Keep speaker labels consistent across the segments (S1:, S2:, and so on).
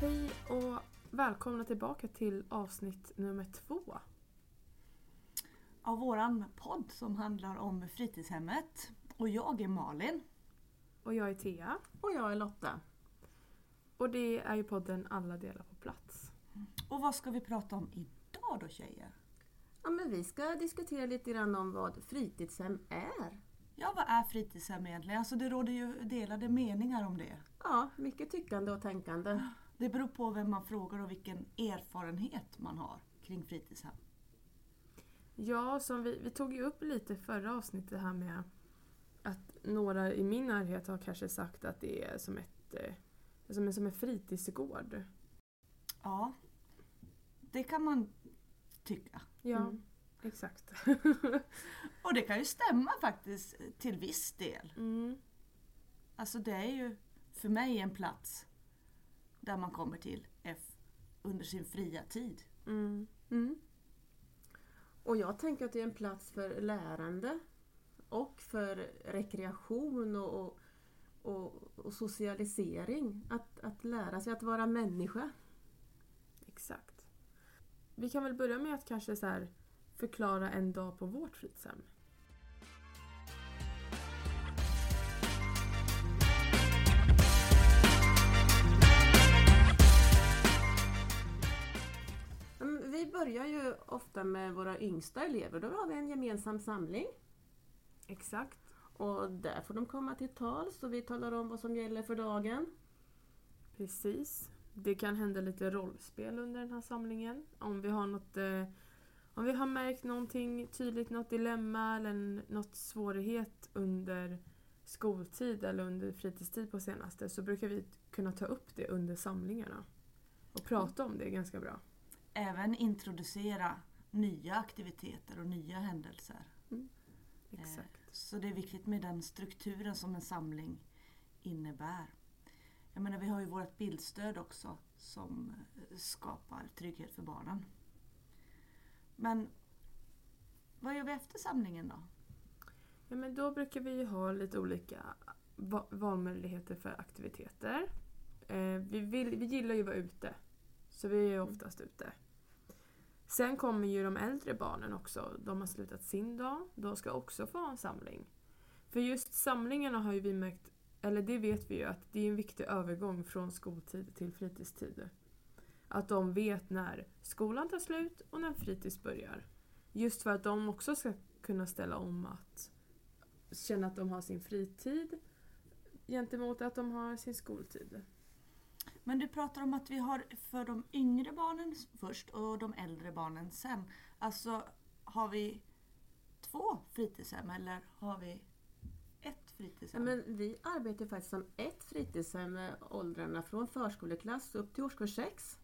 S1: Hej och välkomna tillbaka till avsnitt nummer två.
S2: Av våran podd som handlar om fritidshemmet. Och jag är Malin.
S1: Och jag är Thea.
S3: Och jag är Lotta.
S1: Och det är ju podden Alla delar på plats.
S2: Och vad ska vi prata om idag då tjejer?
S3: Ja, men vi ska diskutera lite grann om vad fritidshem är.
S2: Ja, vad är fritidshem egentligen? Alltså det råder ju delade meningar om det.
S3: Ja, mycket tyckande och tänkande.
S2: Det beror på vem man frågar och vilken erfarenhet man har kring fritidshem.
S1: Ja, som vi, vi tog ju upp lite förra avsnittet det här med att några i min närhet har kanske sagt att det är som ett eh, som en, som en fritidsgård.
S2: Ja, det kan man tycka.
S1: Ja,
S3: Mm.
S1: exakt.
S2: Och det kan ju stämma faktiskt till viss del.
S1: mm.
S2: Alltså det är ju för mig en plats där man kommer till F under sin fria tid.
S1: Mm.
S3: Mm. Och jag tänker att det är en plats för lärande och för rekreation och, och, och, och socialisering. Att, att lära sig att vara människa.
S1: Exakt. Vi kan väl börja med att kanske så här förklara en dag på vårt fritidshem.
S3: Vi börjar ju ofta med våra yngsta elever. Då har vi en gemensam samling.
S1: Exakt.
S3: Och där får de komma till tals och vi talar om vad som gäller för dagen.
S1: Precis. Det kan hända lite rollspel under den här samlingen. Om vi har något eh, om vi har märkt någonting tydligt, något dilemma eller något svårighet under skoltid eller under fritidstid på senaste så brukar vi kunna ta upp det under samlingarna. Och prata om det ganska bra.
S2: Även introducera nya aktiviteter och nya händelser.
S1: Exakt.
S2: Så det är viktigt med den strukturen som en samling innebär. Jag menar, vi har ju vårt bildstöd också som eh, skapar trygghet för barnen. Men vad gör vi efter samlingen då?
S1: Ja, men då brukar vi ha lite olika va- valmöjligheter för aktiviteter. Eh, vi, vill, vi gillar ju att vara ute, så vi är oftast ute. Sen kommer ju de äldre barnen också. De har slutat sin dag. De ska också få ha en samling. För just samlingarna har ju vi märkt, eller det vet vi ju, att det är en viktig övergång från skoltid till fritidstid. Att de vet när skolan tar slut och när fritids börjar. Just för att de också ska kunna ställa om att känna att de har sin fritid gentemot att de har sin skoltid.
S2: Men du pratar om att vi har för de yngre barnen först och de äldre barnen sen. Alltså, har vi två fritidshem eller har vi ett
S3: Ja,
S2: fritidshem?
S3: men vi arbetar faktiskt som ett fritidshem med åldrarna från förskoleklass upp till årskurs 6.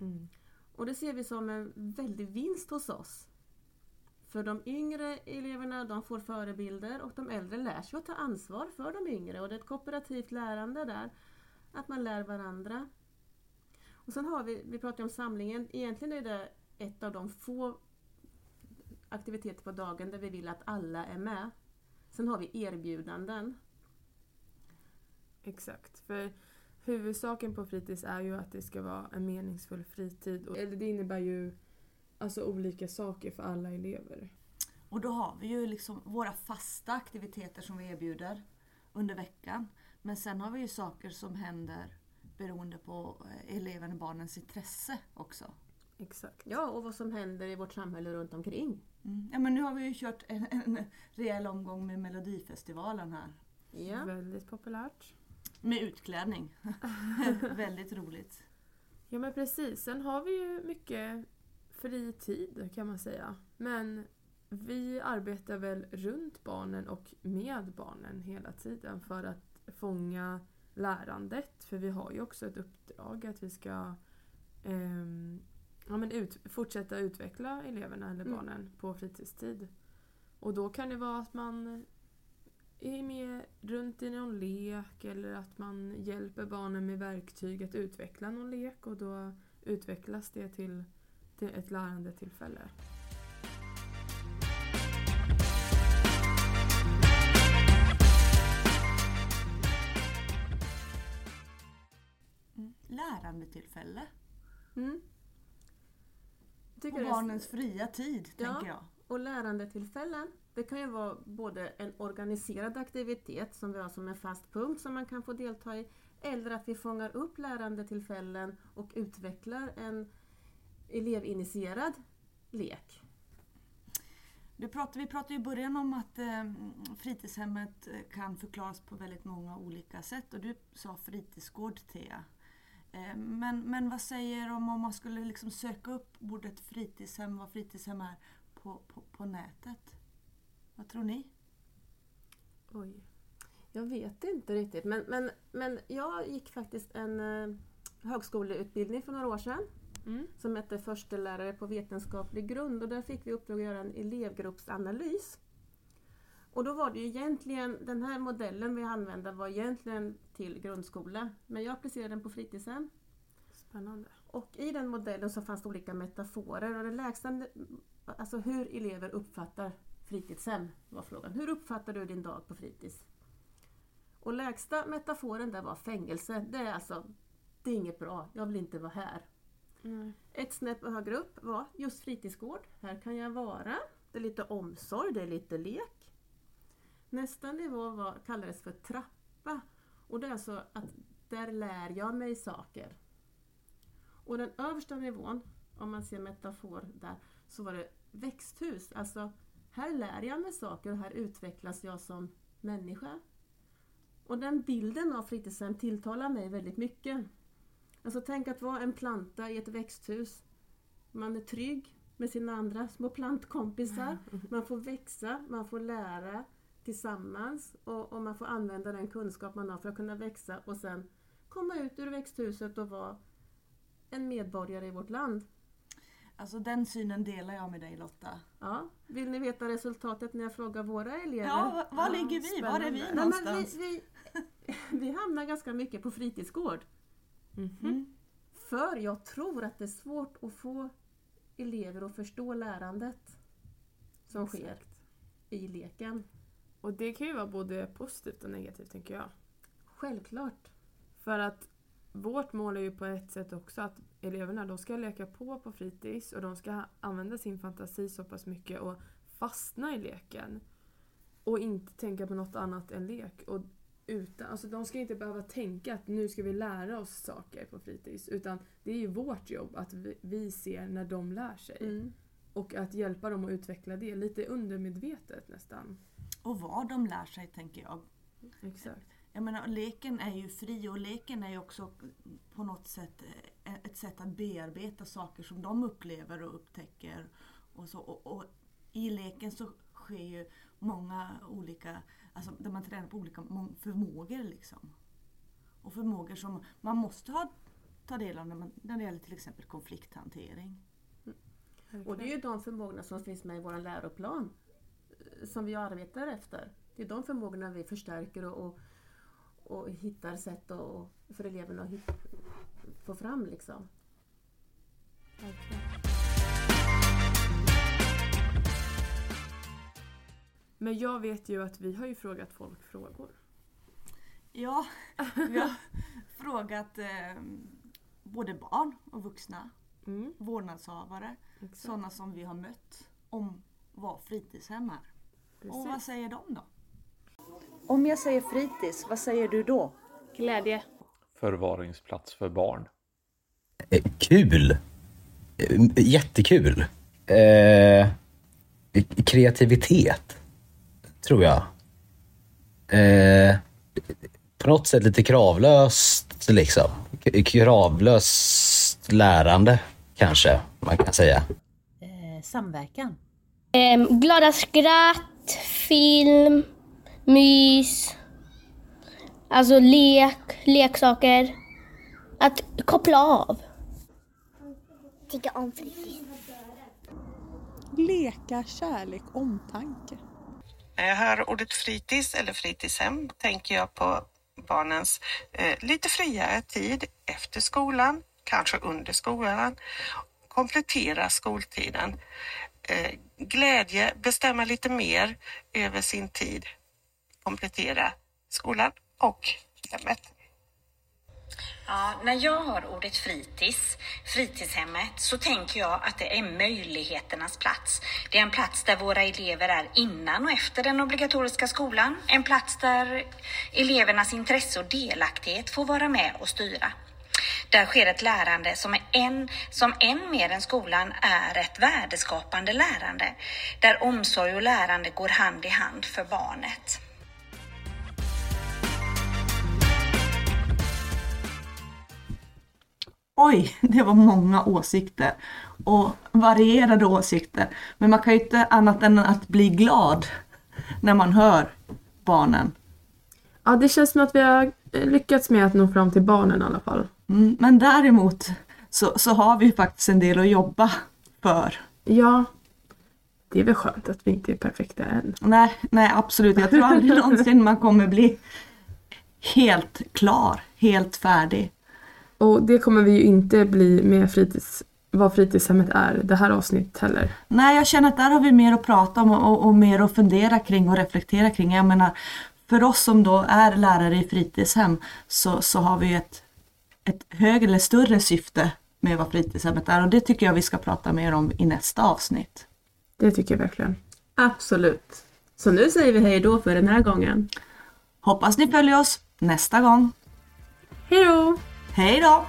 S1: Mm.
S3: Och det ser vi som en väldig vinst hos oss. För de yngre eleverna de får förebilder och de äldre lär sig att ta ansvar för de yngre. Och det är ett kooperativt lärande där. Att man lär varandra. Och sen har vi, vi pratar om samlingen, egentligen är det ett av de få aktiviteter på dagen där vi vill att alla är med. Sen har vi erbjudanden.
S1: Exakt. För huvudsaken på fritids är ju att det ska vara en meningsfull fritid. Och- Eller det innebär ju alltså olika saker för alla elever.
S2: Och då har vi ju liksom våra fasta aktiviteter som vi erbjuder under veckan. Men sen har vi ju saker som händer beroende på eh, eleven och barnens intresse också.
S1: Exakt.
S3: Ja, och vad som händer i vårt samhälle runt omkring.
S2: Mm. Ja men nu har vi ju kört en, en rejäl omgång med Melodifestivalen här.
S3: Ja.
S1: Väldigt populärt.
S2: Med utklädning. Väldigt roligt.
S1: Ja men precis. Sen har vi ju mycket fritid kan man säga. Men vi arbetar väl runt barnen och med barnen hela tiden för att fånga lärandet. För vi har ju också ett uppdrag att vi ska ehm, ja, men ut, fortsätta utveckla eleverna eller
S3: Mm.
S1: barnen på fritidstid. Och då kan det vara att man är med runt i någon lek eller att man hjälper barnen med verktyg att utveckla någon lek och då utvecklas det till, till ett lärandetillfälle.
S2: Lärandetillfälle.
S3: Mm.
S2: Och
S3: det är-
S2: barnens fria tid,
S3: Ja.
S2: tänker jag.
S3: Och lärandetillfällen, det kan ju vara både en organiserad aktivitet som vi har som en fast punkt som man kan få delta i, eller att vi fångar upp lärandetillfällen och utvecklar en elevinitierad lek.
S2: Du pratar, vi pratade i början om att eh, fritidshemmet kan förklaras på väldigt många olika sätt och du sa fritidsgård Thea. Eh, men, men vad säger du om om man skulle liksom söka upp ordet fritidshem, vad fritidshem är, på, på, på nätet? Vad tror ni?
S1: Oj.
S3: Jag vet inte riktigt, men, men, men jag gick faktiskt en eh, högskoleutbildning för några år sedan
S1: Mm.
S3: som hette Förstelärare på vetenskaplig grund och där fick vi uppdrag att göra en elevgruppsanalys. Och då var det ju egentligen, den här modellen vi använde var egentligen till grundskola, men jag applicerade den på fritidshem.
S1: Spännande.
S3: Och i den modellen så fanns det olika metaforer och den lägsta, alltså hur elever uppfattar fritidshem var frågan. Hur uppfattar du din dag på fritids? Och lägsta metaforen där var fängelse. Det är alltså, det är inget bra, jag vill inte vara här.
S1: Nej.
S3: Ett snäpp högre upp var just fritidsgård. Här kan jag vara. Det är lite omsorg, det är lite lek. Nästa nivå var, kallades för trappa. Och det är alltså att där lär jag mig saker. Och den översta nivån, om man ser metafor där, så var det växthus. Alltså, här lär jag mig saker och här utvecklas jag som människa. Och den bilden av fritidshem tilltalar mig väldigt mycket. Alltså tänk att vara en planta i ett växthus. Man är trygg med sina andra små plantkompisar. Man får växa, man får lära tillsammans och, och man får använda den kunskap man har för att kunna växa och sen komma ut ur växthuset och vara en medborgare i vårt land.
S2: Alltså den synen delar jag med dig Lotta.
S3: Ja, vill ni veta resultatet när jag frågar våra elever?
S2: Ja, var, var ligger vi? Var är vi
S1: spännande.
S3: Nej, men
S2: någonstans?
S3: vi, vi, vi hamnar ganska mycket på fritidsgård.
S2: Mm.
S3: För jag tror att det är svårt att få elever att förstå lärandet som sker
S1: Exakt.
S3: i leken.
S1: Och det kan ju vara både positivt och negativt tänker jag.
S3: Självklart.
S1: För att vårt mål är ju på ett sätt också att eleverna de ska leka på på fritids och de ska använda sin fantasi så pass mycket och fastna i leken. Och inte tänka på något annat än lek. Och utan, alltså de ska inte behöva tänka att nu ska vi lära oss saker på fritids. Utan det är ju vårt jobb att vi, vi ser när de lär sig.
S3: Mm.
S1: Och att hjälpa dem att utveckla det lite undermedvetet nästan.
S2: Och vad de lär sig tänker jag.
S1: Exakt.
S2: Jag menar, leken är ju fri och leken är ju också på något sätt eh, ett sätt att bearbeta saker som de upplever och upptäcker. Och, så, och, och I leken så sker ju många olika, alltså där man tränar på olika må- förmågor liksom. Och förmågor som man måste ha, ta del av när, man, när det gäller till exempel konflikthantering.
S3: Och det är ju de förmågorna som finns med i vår läroplan som vi arbetar efter. Det är de förmågorna vi förstärker och, och, och hittar sätt att- och, för eleverna att få fram. Liksom.
S1: Men jag vet ju att vi har ju frågat folk frågor.
S2: Ja, vi har frågat eh, både barn och vuxna,
S1: Mm,
S2: vårdnadshavare,
S1: exakt.
S2: sådana som vi har mött, om vad fritidshem är. Och vad
S1: Precis.
S2: säger de då? Om jag säger fritids, vad säger du då?
S4: Glädje.
S5: förvaringsplats för barn.
S6: Eh, Kul! Eh, Jättekul! Eh, kreativitet, tror jag. Eh, på något sätt lite kravlöst, liksom. K- Kravlöst lärande, kanske man kan säga.
S7: Eh, samverkan.
S4: Ehm, glada skratt, film, mys. Alltså lek, leksaker. Att koppla av.
S8: Tycka om fritids.
S9: Leka, kärlek, omtanke.
S10: När jag hör ordet fritids eller fritidshem tänker jag på barnens eh, lite friare tid efter skolan, kanske under skolan, komplettera skoltiden. Eh, glädje, bestämma lite mer över sin tid, komplettera skolan och hemmet.
S11: Ja, när jag hör ordet fritids, fritidshemmet, så tänker jag att det är möjligheternas plats. Det är en plats där våra elever är innan och efter den obligatoriska skolan. En plats där elevernas intresse och delaktighet får vara med och styra. Där sker ett lärande som, är en, som än mer än skolan är ett värdeskapande lärande. Där omsorg och lärande går hand i hand för barnet.
S2: Oj, det var många åsikter och varierade åsikter. Men man kan ju inte annat än att bli glad när man hör barnen.
S1: Ja, det känns som att vi har lyckats med att nå fram till barnen i alla fall.
S2: Mm, men däremot så, så har vi faktiskt en del att jobba för.
S1: Ja, det är väl skönt att vi inte är perfekta än.
S2: Nej, nej absolut. Jag tror aldrig någonsin man kommer bli helt klar, helt färdig.
S1: Och det kommer vi ju inte bli med fritids, vad fritidshemmet är det här avsnittet heller.
S2: Nej, jag känner att där har vi mer att prata om och, och mer att fundera kring och reflektera kring. Jag menar, för oss som då är lärare i fritidshem så, så har vi ett, ett högre eller större syfte med vad fritidshemmet är och det tycker jag vi ska prata mer om i nästa avsnitt.
S1: Det tycker jag verkligen.
S3: Absolut. Så nu säger vi hej då för den här gången.
S2: Hoppas ni följer oss nästa gång.
S1: Hej då!
S2: Hej då!